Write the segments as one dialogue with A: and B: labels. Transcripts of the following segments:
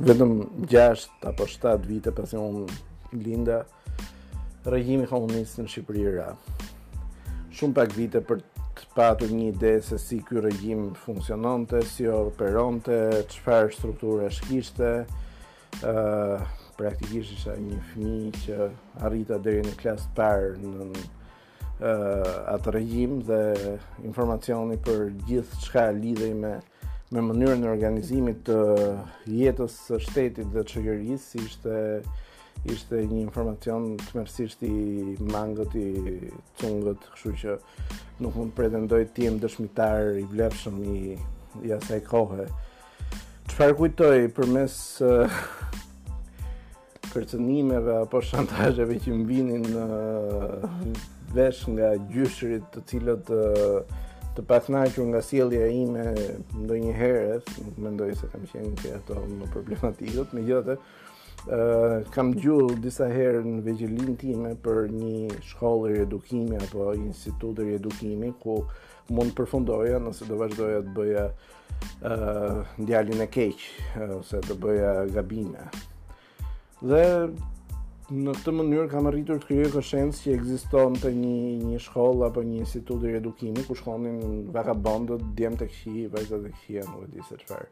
A: Vetëm 6 apo 7 vite pasi unë linda, regjimi komunist në Shqipëri ra. Shumë pak vite për të patur një ide se si ky regjim funksiononte, si operonte, çfarë strukture kishte, ë uh, praktikisht isha një fëmijë që arrita deri në klasë të parë në atë regjim dhe informacioni për gjithçka lidhej me me mënyrën e organizimit të jetës së shtetit dhe të shoqërisë ishte ishte një informacion tmerrësisht i mangët i cungët kështu që nuk mund të pretendoj të jem dëshmitar i vlefshëm i, i asaj kohe çfarë kujtoj përmes kërcënimeve apo shantazheve që më vinin në vesh nga gjyshrit të cilët të pakënaqur nga sjellja ime ndonjëherë, nuk mendoj se kam qenë nga ato më problematikët, megjithatë Uh, kam dëgjuar disa herë në vegjëlinë time për një shkollë riedukimi apo institut riedukimi ku mund përfundoja nëse do vazhdoja të bëja uh, djalin e keq ose të bëja gabime. Dhe në këtë mënyrë kam arritur të krijoj koshiencë që ekzistonte një një shkollë apo një institut riedukimi ku shkonin vagabondët, djemtë e këqij, vajzat e këqija, nuk e di se çfarë.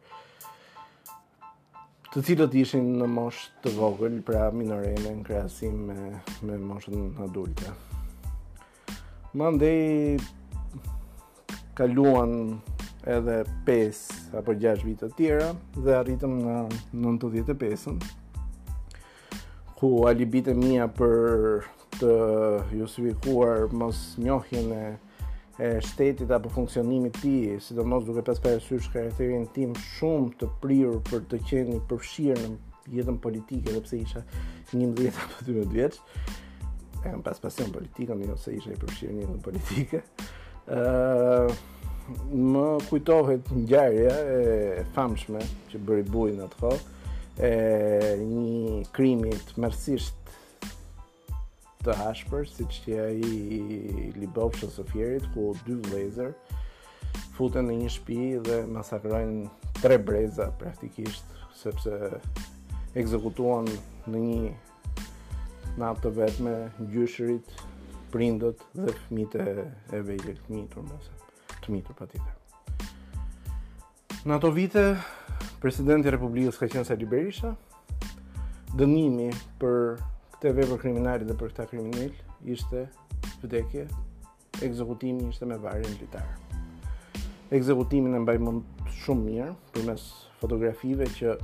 A: të cilët ishin në moshë të vogël, pra minorene në krahasim me me moshën adulte. Mandej kaluan edhe 5 apo 6 vite të tjera dhe arritëm në 95-ën. ku alibitë e mia për të justifikuar mosnjohjen e e shtetit apo funksionimit të tij, sidomos duke pas parasysh karakterin tim shumë të prirur për të qenë i përfshirë në jetën politike edhe pse isha 11 apo 12 vjeç, e kam pas pasion politikën, jo se isha i përfshirë në jetën politike, uh, më kujtohet ngjarja e famshme që bëri bujë në atë kohë, e një krimi tmerrësisht të ashpër, siç ishte ai i Libofshës së Fierit, ku dy vëllezër futen në një shpi dhe masakrojnë tre breza praktikisht, sepse ekzekutuan në një natë të vetme gjyshërit, prindët dhe fëmijët e vegjël të mitur, më se të mitur patjetër. Në ato vite, presidenti i Republikës ka qenë Sali Berisha. Dënimi për këtë vepër kriminale dhe për këta kriminelë ishte vdekje. Ekzekutimi ishte me varje në litar. Ekzekutimin e mbaj mend shumë mirë përmes fotografive që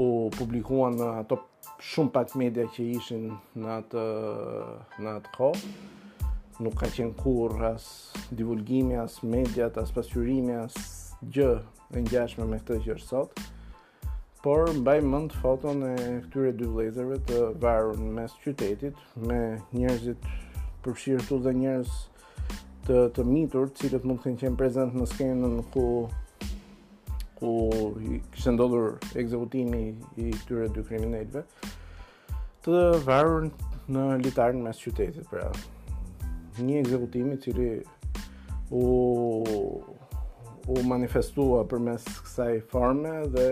A: u publikuan në ato Shumë pak media që ishin në atë, në atë kohë. Nuk ka qenë kurrë as divulgimi, as mediat, as pasqyrimi, asgjë e ngjashme me këtë që është sot. Por mbaj mend foton e këtyre dy vëllezërve të varur në mes qytetit me njerëzit përfshirë këtu dhe njerëz të të mitur, të cilët mund të kenë qenë prezent në skenën ku ku kishte ndodhur ekzekutimi i këtyre dy kriminelëve të varur në litar në mes qytetit, pra një ekzekutim i cili u u manifestua përmes kësaj forme dhe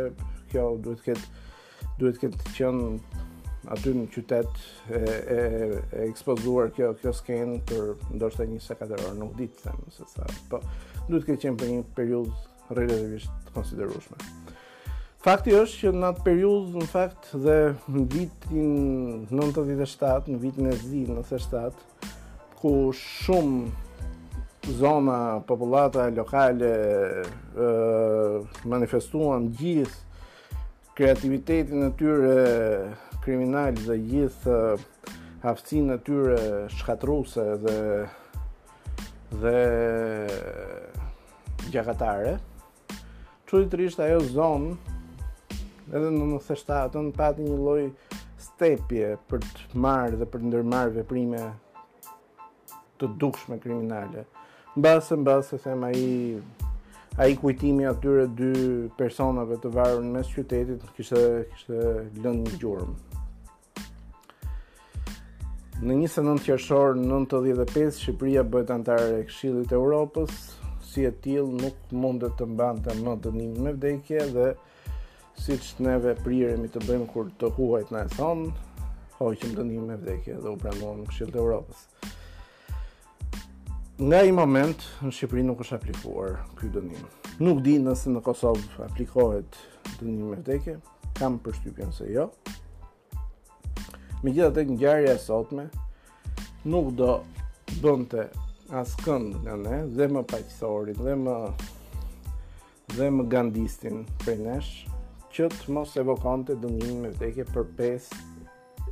A: kjo duhet të ketë Duhet të ketë qenë aty në qytet e, e, e ekspozuar kjo kjo skenë për ndoshta 24 orë, nuk di të them se sa. Po duhet të ketë qenë për një periudhë relativisht të konsiderueshme. Fakti është që në atë periudhë, në fakt, dhe në vitin 97, në vitin e zi, 97, ku shumë zona, popullata lokale, manifestuan gjithë kreativitetin e tyre kriminal dhe gjithë aftësinë e tyre shkatërruese dhe dhe gjakatare. Çuditërisht ajo zonë edhe në në 97-ën pati një lloj stepje për të marrë dhe për të ndërmarrë veprime të dukshme kriminale. Mbase, mbase, them ai, ai kujtim i atyre dy personave të varur në mes qytetit, kishte, kishte lënë një gjurmë. Në 29 qershor 95 Shqipëria bëhet anëtare e Këshillit të Evropës, si e tillë nuk mundte të mbante më dënimin me vdekje dhe Siç neve priremi të bëjmë kur të huajt na e thonë, hoqëm dënimin me vdekje dhe u pranuam në Këshill të Evropës. Nga ai moment në Shqipëri nuk është aplikuar ky dënim. Nuk di nëse në Kosovë aplikohet dënimi me vdekje, kam përshtypjen se jo. Megjithatë ngjarja e sotme nuk do e bënte askënd nga ne dhe më paqësorin dhe më dhe më gandistin prej nesh që të mos evokonte dënimin me vdekje për pesë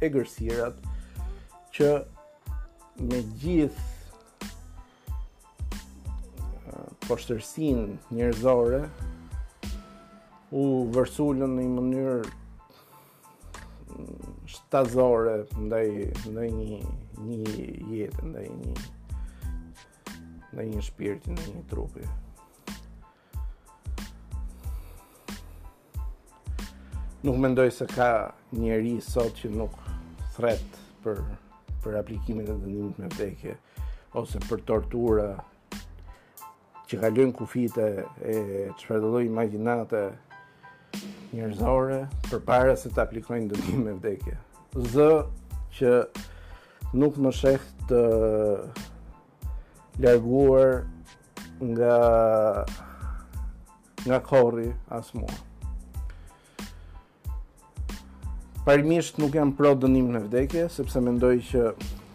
A: egërsirat që me gjithë poshtërsinë njerëzore u vërsullën në një mënyrë shtazore ndaj ndaj një një jete ndaj një ndaj një shpirti ndaj një trupi nuk mendoj se ka njeri sot që nuk thret për për aplikimin e dënimit me vdekje ose për tortura Që kalojnë kufijtë e çfarëdolloj imagjinate njerëzore përpara se të aplikojnë dënimin me vdekje. Zë që nuk më sheh të larguar nga nga kori as mua. Parimisht nuk jam pro dënimit me vdekje, sepse mendoj që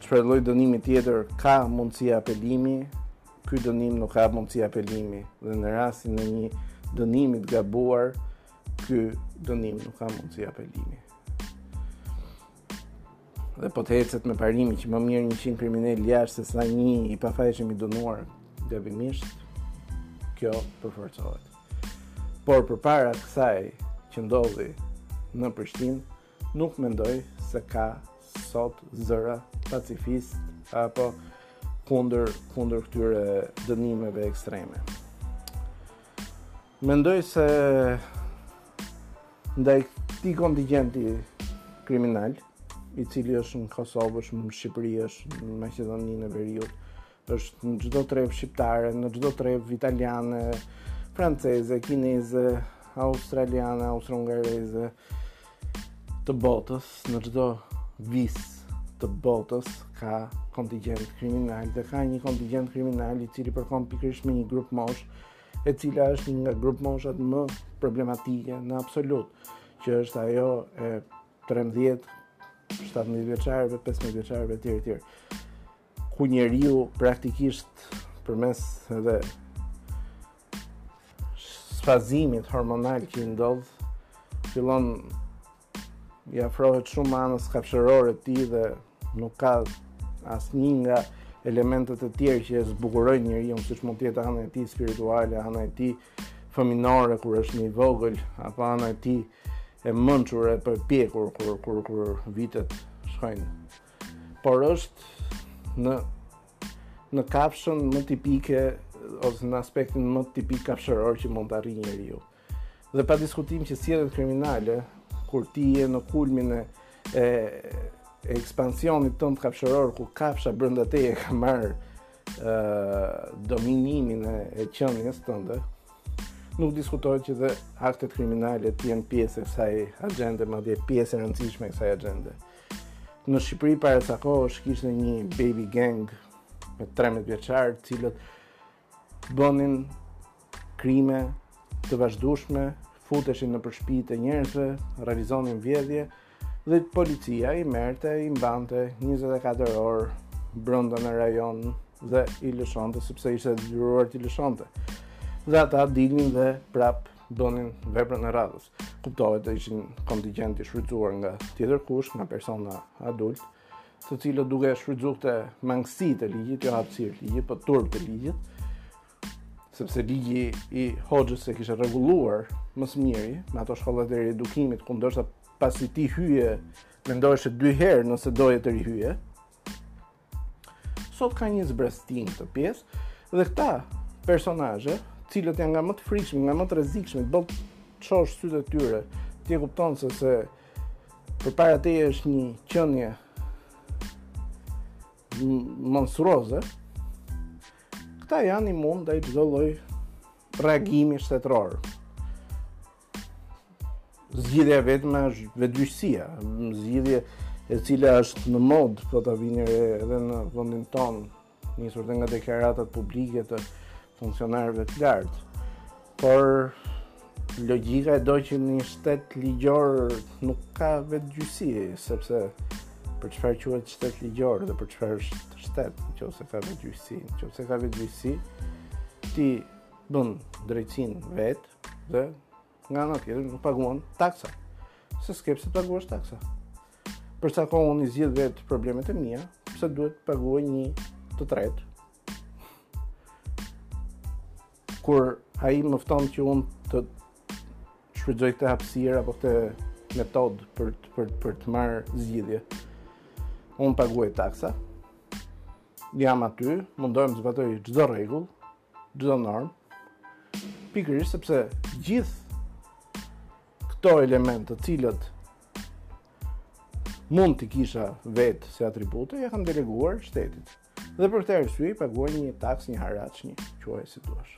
A: çfarëdolloj dënimi tjetër ka mundësi apelimi, ky dënim nuk ka mundësi apelimi dhe në rastin e një dënimi të gabuar, ky dënim nuk ka mundësi apelimi. Dhe po të ecet me parimin që më mirë 100 kriminelë jashtë sesa një i pafajshëm i dënuar gabimisht, kjo përforcohet. Por përpara kësaj që ndodhi në Prishtinë, nuk mendoj se ka sot zëra pacifistë apo kundër kundër këtyre dënimeve ekstreme. Mendoj se ndaj këtij kontingjenti kriminal, i cili është në Kosovë, është në Shqipëri, është në Maqedoninë e Veriut, është në çdo trevë shqiptare, në çdo trevë italiane, franceze, kineze, australiane, austro-hungareze të botës, në çdo vis të botës ka kontingjent kriminal dhe ka një kontingjent kriminal i cili përkon pikërisht me një grupmoshë e cila është një nga grupmoshat më problematike në absolut, që është ajo e 13, 17 vjeçarëve, 15 vjeçarëve etj etj. Ku njeriu praktikisht përmes edhe sfazimit hormonal që i ndodh, fillon I afrohet shumë anës kafshërore të tij dhe nuk ka asnjë nga elementet e tjerë që e zbukurojnë njeriun, siç mund të jetë ana e tij spirituale, ana e tij fëminore, kur është i vogël, apo ana e tij e mençur e e pjekur, kur, kur, kur vitet shkojnë. Por është në, në kafshën më tipike, ose në aspektin më tipik kafshëror që mund të arrijë njeriu. Dhe pa diskutim që sjelljet kriminale kur ti je në kulmin e e ekspansionit tënd kafshëror ku kafsha brenda teje ka marr ë dominimin e, e qenies tënde nuk diskutohet që dhe aktet kriminale të jenë pjesë e kësaj agjende, madje pjesë e rëndësishme e kësaj agjende. Në Shqipëri para sa kohësh kishte një baby gang me 13 vjeçar, të cilët bënin krime të vazhdueshme, futeshin nëpër shpitë e njerëzve, realizonin vjedhje dhe policia i merrte, i mbante 24 orë brenda në rajon dhe i lëshonte, sepse ishte e detyruar t'i lëshonte. Dhe ata dilnin dhe prapë bënin veprën e radhës. Kuptohet, ishin kontingjent i shfrytëzuar nga tjetërkush, nga persona adultë, të cilët duke shfrytëzuar këtë mangësi të ligjit, jo hapësirë ligjit, po turp të ligjit, sepse ligji i Hoxhës e kishte rregulluar më së miri me ato shkollat e edukimit, ku ndoshta pasi ti hyje, mendoheshe dy herë nëse doje të rihyje. Sot ka një zbrazëti në këtë pjesë dhe këta personazhe, të cilët janë nga më të frikshmit, nga më të rrezikshmit, po t'i shohësh sytë e tyre, ti e kupton se se Përpara teje është një qenie monstruoze, këta janë imunë ndaj çdo lloj reagimi shtetëror. Zgjidhja e vetme është vetëgjyqësia, zgjidhje e cila është në modë, po ta vini re edhe në vendin tonë, nisur dhe nga deklaratat publike të funksionarëve të lartë. Por logjika e do që në një shtet ligjor nuk ka vetëgjyqësi, sepse për çfarë quhet shtet ligjor dhe për çfarë është shtet, në qoftë se ka vetëgjyqësi, në qoftë se ka vetëgjyqësi, ti bën drejtësinë vetë dhe Nga ana tjetër nuk paguan taksa. Se s'ke pse të paguash taksa. Për sa kohë unë i zgjidh vetë problemet e mia, pse duhet të paguaj një të tretë? Kur ai më fton që unë të shfrytëzoj këtë hapësirë apo këtë metodë për të për për të marrë zgjidhje. Unë paguaj taksa. Jam aty, mundohem të zbatoj çdo rregull, çdo normë, pikërisht sepse gjithë këto elementë të cilët mund t'i kisha vetë si atribute, ja kam deleguar shtetit. Dhe për këtë arsye i paguaj një taksë, një haraç, një quaj si duash.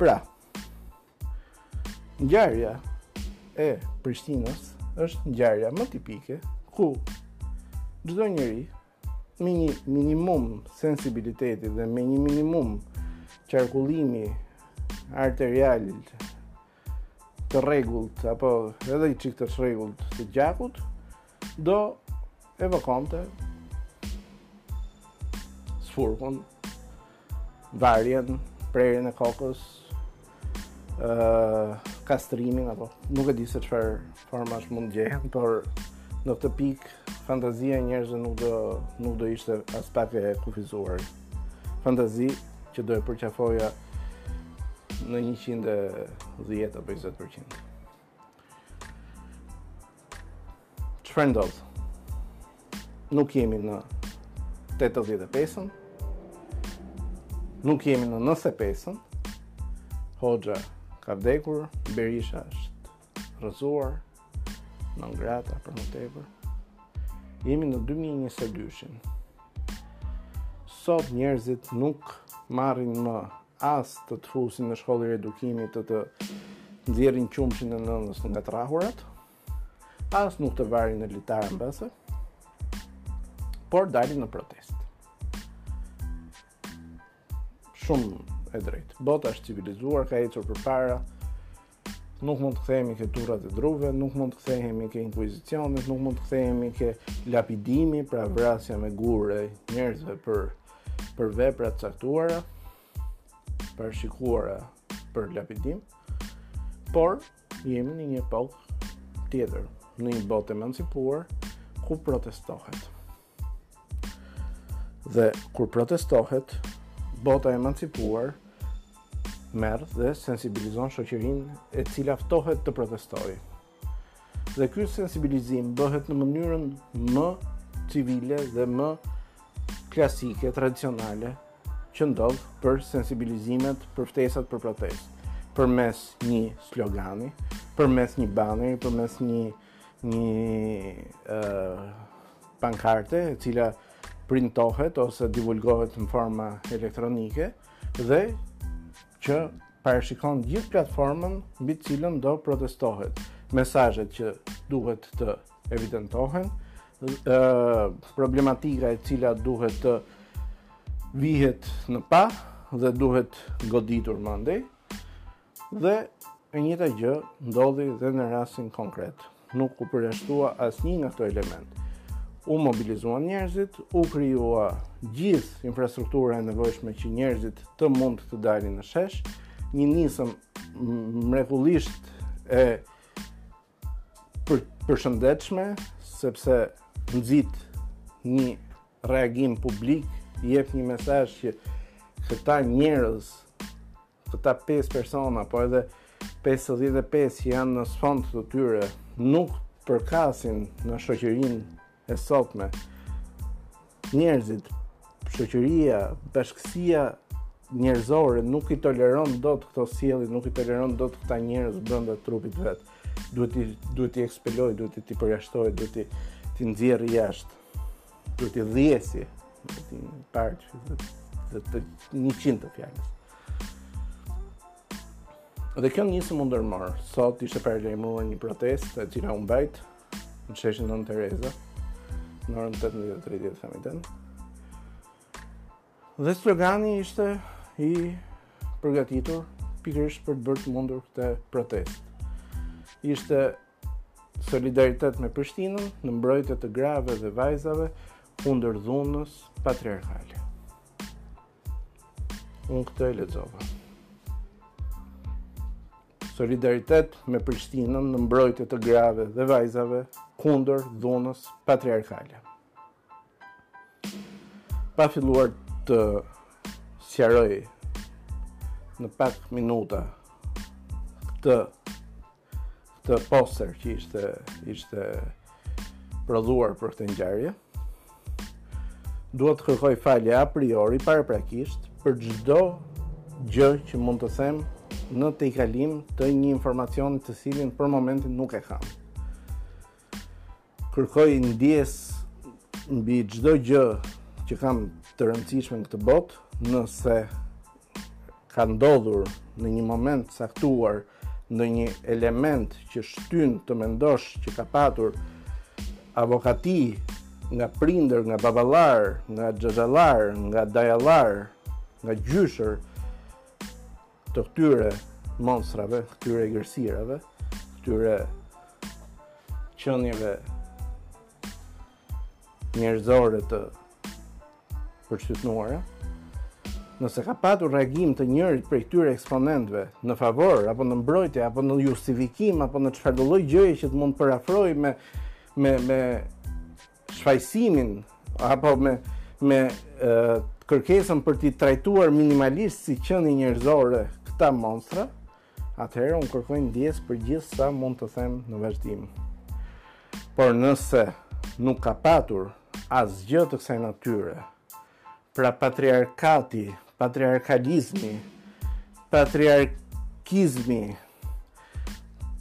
A: Pra, ngjarja e Prishtinës është ngjarja më tipike ku çdo njeri me një minimum sensibiliteti dhe me një minimum qarkullimi arterial të rregullt apo edhe i çik të çrregullt të gjakut do evokonte sfurkun varjen, prerjen e kokës, kastrimin apo nuk e di se çfarë formash mund të gjehen, por në këtë pikë fantazia e njerëzve nuk do nuk do ishte aspak e kufizuar. Fantazi që do e përqafoja në 110 apo 20%. Çfarë ndodh? Nuk jemi në 85-ën. Nuk jemi në 95-ën. Hoxha ka vdekur, Berisha është rrëzuar non grata për më tepër. Jemi në 2022-shin. Sot njerëzit nuk marrin më as të të fusin në shkollë riedukimi të të nxjerrin qumështin e nënës nga të rahurat, as nuk të varin në litar mbase, por dalin në protestë. Shumë e drejtë. Bota është civilizuar, ka ecur përpara, Nuk mund të kthehemi ke turrat e druve, nuk mund të kthehemi ke inkuizicionet, nuk mund të kthehemi ke lapidimi, pra vrasja me gurë e njerëzve për për vepra të caktuara, parashikuara për lapidim. Por jemi në një epokë tjetër, në një botë emancipuar ku protestohet. Dhe kur protestohet, bota e emancipuar merr dhe sensibilizon shoqërinë e cila ftohet të protestojë. Dhe ky sensibilizim bëhet në mënyrën më civile dhe më klasike, tradicionale, që ndodh për sensibilizimet për ftesat për protestë, përmes një slogani, përmes një baneri, përmes një një pankarte e cila printohet ose divulgohet në forma elektronike dhe që parashikon gjithë platformën mbi të cilën do protestohet. Mesazhet që duhet të evidentohen, ë problematika e cila duhet të vihet në pah dhe duhet goditur mandej. Dhe e njëta gjë ndodhi dhe në rastin konkret. Nuk u përjashtua asnjë nga këto elementë. U mobilizuan njerëzit, u krijua gjithë infrastruktura e nevojshme që njerëzit të mund të dalin në shesh, një nismë mrekullisht e për, përshëndetshme sepse nxit një reagim publik, jep një mesazh që këta njerëz Këta 5 persona, po edhe 55 që janë në sfond të tyre, nuk përkasin në shoqërinë e sotme. Njerëzit, shoqëria, bashkësia njerëzore nuk i toleron dot këto sjellje, nuk i toleron dot këta njerëz brenda trupit të vet. Duhet t'i, duhet t'i ekspelojë, duhet t'i, t'i përjashtojë, duhet t'i, t'i nxjerrë jashtë. Duhet t'i dhjesë, do të parë që do të dhe të njëqind të fjalës. Dhe kjo nismë u ndërmor, sot ishte paralajmëruar një protestë e cila u mbajt, në sheshin Nënë Tereza, në orën 18.30 të të Dhe slogani ishte i përgatitur pikërisht për të bërë të mundur këtë protestë. Ishte Solidaritet me Prishtinën në mbrojtje të grave dhe vajzave kundër dhunës patriarkale. Unë këtë e lexova. Solidaritet me Prishtinën në mbrojtje të grave dhe vajzave kundër dhunës patriarkale. Pa filluar të sqaroj në pak minuta këtë këtë poster që ishte ishte prodhuar për këtë ngjarje. Dua të kërkoj falje a priori paraprakisht për çdo gjë që mund të them në tejkalim të një informacioni të cilin për momentin nuk e kam. Kërkoj ndjesë mbi çdo gjë që kam të rëndësishme në këtë botë, nëse ka ndodhur në një moment të caktuar ndonjë element që shtyn të mendosh që ka patur avokati nga prindër, nga baballarë, nga xhaxhallarë, nga dajallarë, nga gjyshër, të këtyre monstrave, këtyre egërsirave, këtyre qenieve njerëzore të përçudnuara, nëse ka patur reagim të njërit prej këtyre eksponentëve në favor apo në mbrojtje apo në justifikim apo në çfarëdo lloj gjëje që të mund të përafrojë me me me shfajësimin apo me me e, kërkesën për t'i trajtuar minimalisht si qenie njerëzore këta monstra, atëherë unë kërkoj ndjesë për gjithsa mund të them në vazhdim. Por nëse nuk ka patur asgjë të kësaj natyre, Pra patriarkati, patriarkalizmi, patriarkizmi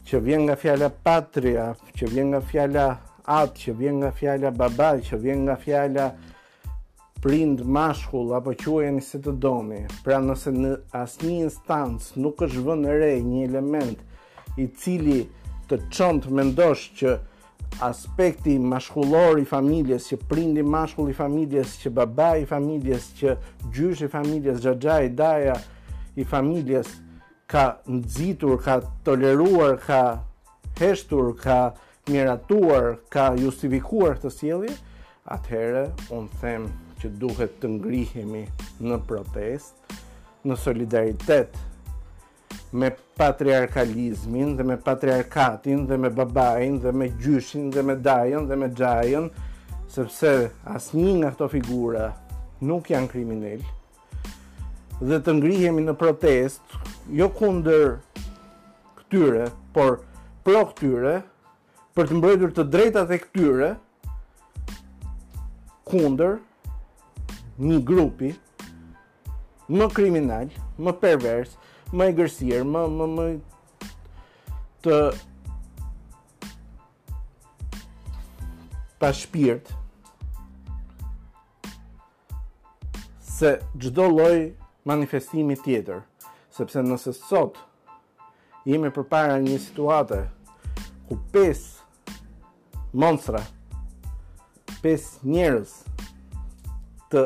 A: që vjen nga fjala patria, që vjen nga fjala atë, që vjen nga fjala baba, që vjen nga fjala prind mashkull apo quajeni si të doni. Pra nëse në asnjë instancë nuk është vënë re një element i cili të çon të mendosh që aspekti mashkullor i familjes që prindi mashkull i familjes që babai i familjes që gjyshi i familjes xhaxhai daja i familjes ka nxitur ka toleruar ka heshtur ka miratuar ka justifikuar këtë sjellje atëherë unë them që duhet të ngrihemi në protestë në solidaritet me patriarkalizmin dhe me patriarkatin dhe me babain dhe me gjyshin dhe me dajën dhe me xhajën, sepse asnjë nga këto figura nuk janë kriminelë. Dhe të ngrihemi në protestë, jo kundër këtyre, por pro këtyre, për të mbrojtur të drejtat e këtyre kundër një grupi më kriminal, më pervers, më egërsirë, më, më, më të pashpirt se çdo lloj manifestimi tjetër sepse nëse sot jemi përpara një situate ku pesë monstra, pesë njerëz të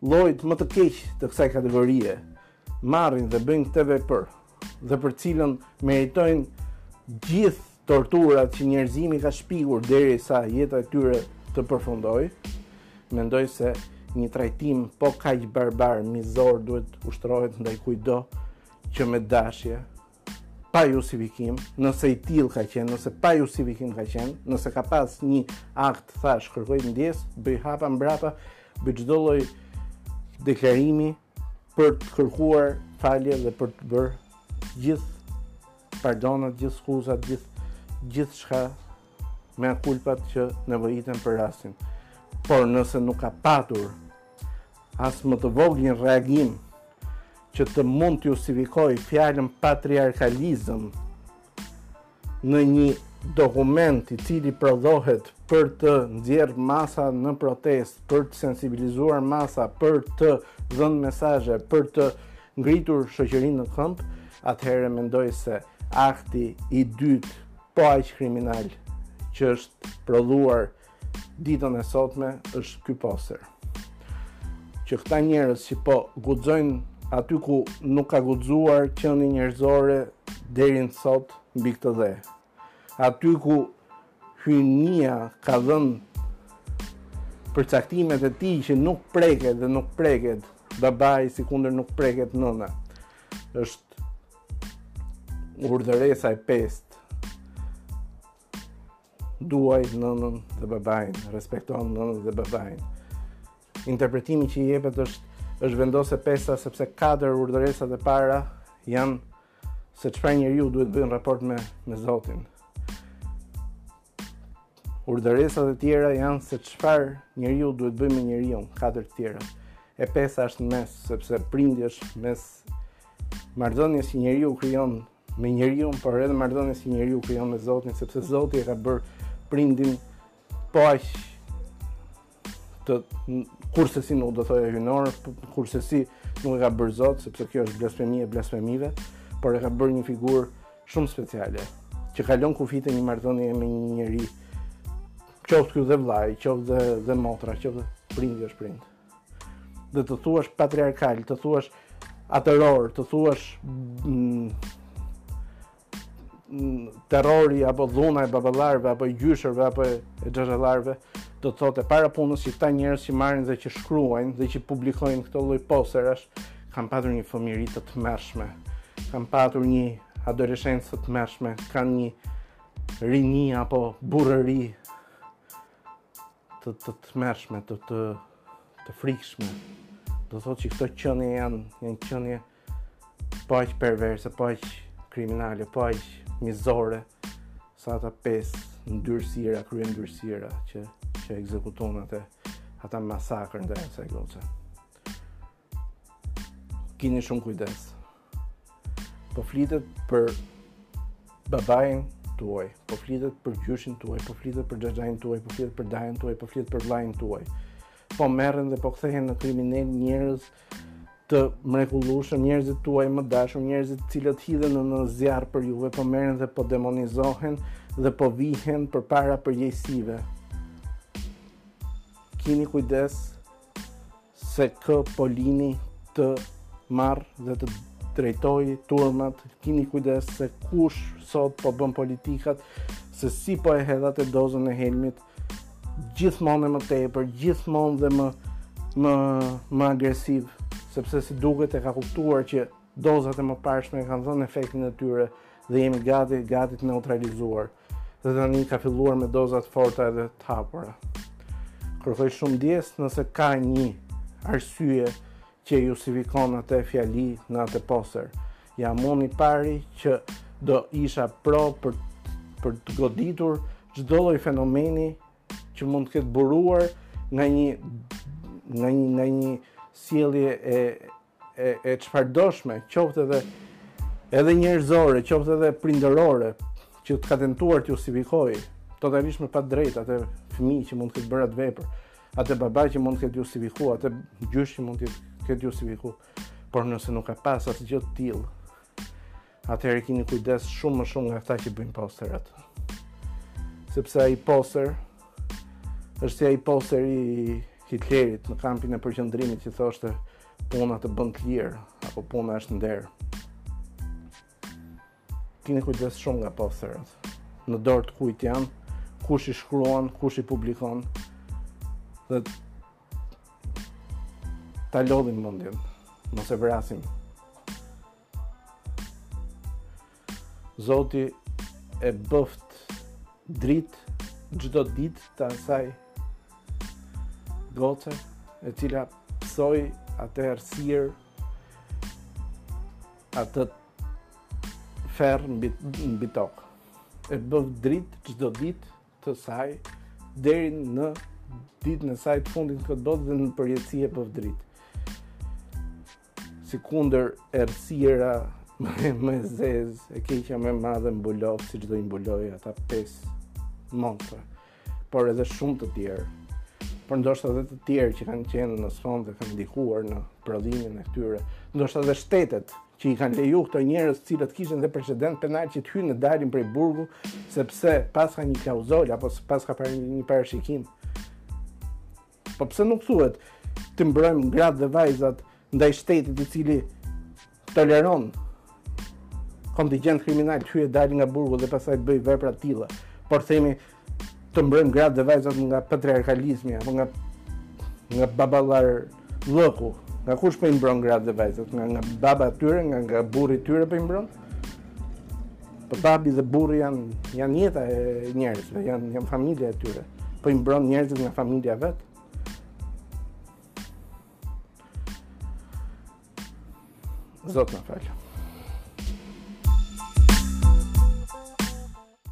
A: llojit më të keq të kësaj kategorie marrin dhe bëjnë këtë vepër dhe për cilën meritojnë gjithë torturat që njerëzimi ka shpikur derisa jeta e tyre të përfundojë, mendoj se një trajtim po kaq barbar mizor duhet ushtrohet ndaj kujtdo që me dashje, pa justifikim, nëse i tillë ka qenë, nëse pa justifikim ka qenë, nëse ka pas një akt thash kërkoj ndjes, bëj hapa mbrapa, bëj çdo lloj deklarimi për të kërkuar falje dhe për të bërë gjithë pardonat, gjithë skuzat, gjithë gjithçka mea culpat që nevojiten për rastin. Por nëse nuk ka patur as më të voglin reagim që të mund të justifikojë fjalën patriarkalizëm në një dokument i cili prodhohet për të nxjerr masa në protestë, për të sensibilizuar masa, për të dhënë mesazhe, për të Ngritur shoqërinë në këmbë, atëherë mendoj se akti i dytë po aq kriminal që është prodhuar ditën e sotme është ky poster. Që këta njerëz që po guxojnë aty ku nuk ka guxuar qenie njerëzore deri në sot mbi këtë dhe. aty ku hyjnia ka dhënë përcaktimet e tij që nuk preket dhe nuk preket babai sikundër nuk preket nëna. Është urdhëresa e pestë. Duaj nënën dhe babain, respekto nënën dhe babain. Interpretimi që i jepet është është vendosë e pesta sepse katër urdhëresat e para janë se çfarë njeriu duhet të bëjë në raport me me Zotin. Urdhëresat e tjera janë se çfarë njeriu duhet të bëjë me njeriun, katër të tjera. E pesa është në mes, sepse prindi është mes marrëdhënies që njeriu krijon me njeriun, por edhe marrëdhënies që njeriu krijon me Zotin, sepse Zoti e ka bërë prindin Po aq të kurrsesi nuk do thoja hynor, kurrsesi nuk e ka bërë zot, sepse kjo është blasfemi e blasfemive, por e ka bërë një figurë shumë speciale, që kalon kufijtë e një marrëdhënie me një njeri, qoftë ky dhe vllai, qoftë dhe dhe motra, qoftë prindi është prind. Dhe të thuash patriarkal, të thuash atëror, të thuash mm, terrori apo dhuna e baballarëve apo e gjyshërve apo e xhaxhallarëve do të thotë e para punës që këta njerëz që marrin dhe që shkruajnë dhe që publikojnë këto lloj posterash kanë patur një fëmijëri të tmerrshme kanë patur një adoleshencë të tmerrshme kanë një rini apo burrëri të të tmerrshme të të të frikshme do thotë që këto qenie janë janë qenie po aq perverse, po aq kriminale, po aq mizore sa ata pesë ndyrësira, krye ndyrësira që që ekzekuton atë ata masakrën ndaj asaj goce. Kini shumë kujdes. Po flitet për babain tuaj, po flitet për gjyshin tuaj, po flitet për xhaxhain tuaj, po flitet për dajën tuaj, po flitet për vllain tuaj. Po merren dhe po kthehen në kriminelë njerëz të mrekullueshëm, njerëzit tuaj më të dashur, njerëzit të cilët hidhen në, në zjarr për juve, po merren dhe po demonizohen dhe po vihen përpara përgjegjësive. Kini kujdes se kë po lini të marrë dhe të drejtojë turmat, kini kujdes se kush sot po bën politikat, se si po e hedh atë dozën e helmit, gjithmonë e më tepër, gjithmonë dhe më më më agresiv, sepse siç duket e ka kuptuar që dozat e mëparshme kanë dhënë efektin e tyre dhe jemi gati gati të neutralizuar. Dhe tani ka filluar me doza të forta edhe të hapura. Kërkoj shumë ndjesë nëse ka një arsye që justifikon atë fjali në atë poster. Jam unë i pari që do isha pro për, për të goditur çdo lloj fenomeni që mund të ketë buruar nga një nga një nga një sjellje e e e çfarëdoshme, qoftë edhe edhe njerëzore, qoftë edhe prindërore, që të ketë tentuar të justifikojë totalisht me padrejtësi atë fëmijë që mund të ketë bërë atë vepër, atë baba që mund të ketë justifikuar, atë gjysh që mund të ketë justifikuar. Por nëse nuk ka pas asgjë të tillë, atëherë kini kujdes shumë më shumë nga këta që bëjnë posterat. Sepse ai poster, është si ai poster i Hitlerit në kampin e përqendrimit që thoshte puna të bën të lirë, apo puna është nder. Kini kujdes shumë nga posterat. Në dorë të kujt janë, kush i shkruan, kush i publikon, dhe Ta lodhim mendjen, mos e vrasim. Zoti e bëftë dritë çdo ditë të asaj goce e cila pësoi atë errësirë atë ferr mbi tokë e bëftë dritë çdo ditë të saj deri në ditën e saj të fundit në këtë botë dhe në përjetësi e bëftë dritë. Sikundër errësira më, më e zezë, e keqja më e madhe mbuloftë, siç do i mbulojë ata pesë monstra, por edhe shumë të tjerë, por ndoshta dhe të tjerë që kanë qenë në sfond dhe kanë ndihmuar në prodhimin e këtyre, ndoshta dhe shtetet që i kanë leju këto njerëz të cilët kishin dhe precedent penal që të hyjnë e dalin prej burgu sepse paska një klauzolë apo paska parë një parashikim. Po pse nuk thuhet të mbrojmë gratë dhe vajzat ndaj shtetit i cili toleron kontingjent kriminal të hyjë e dalin nga burgu dhe pastaj të bëjë vepra të tilla. Por themi të mbrojmë gratë dhe vajzat nga patriarkalizmi apo nga nga baballarllëku. Nga kush po i mbron gratë dhe vajzat? Nga nga baba e tyre, nga nga burri i tyre po i mbron? Po babi dhe burri janë janë jeta e njerëzve, janë janë familja e tyre. Po i mbron njerëzit nga familja e vet. Zot na fal.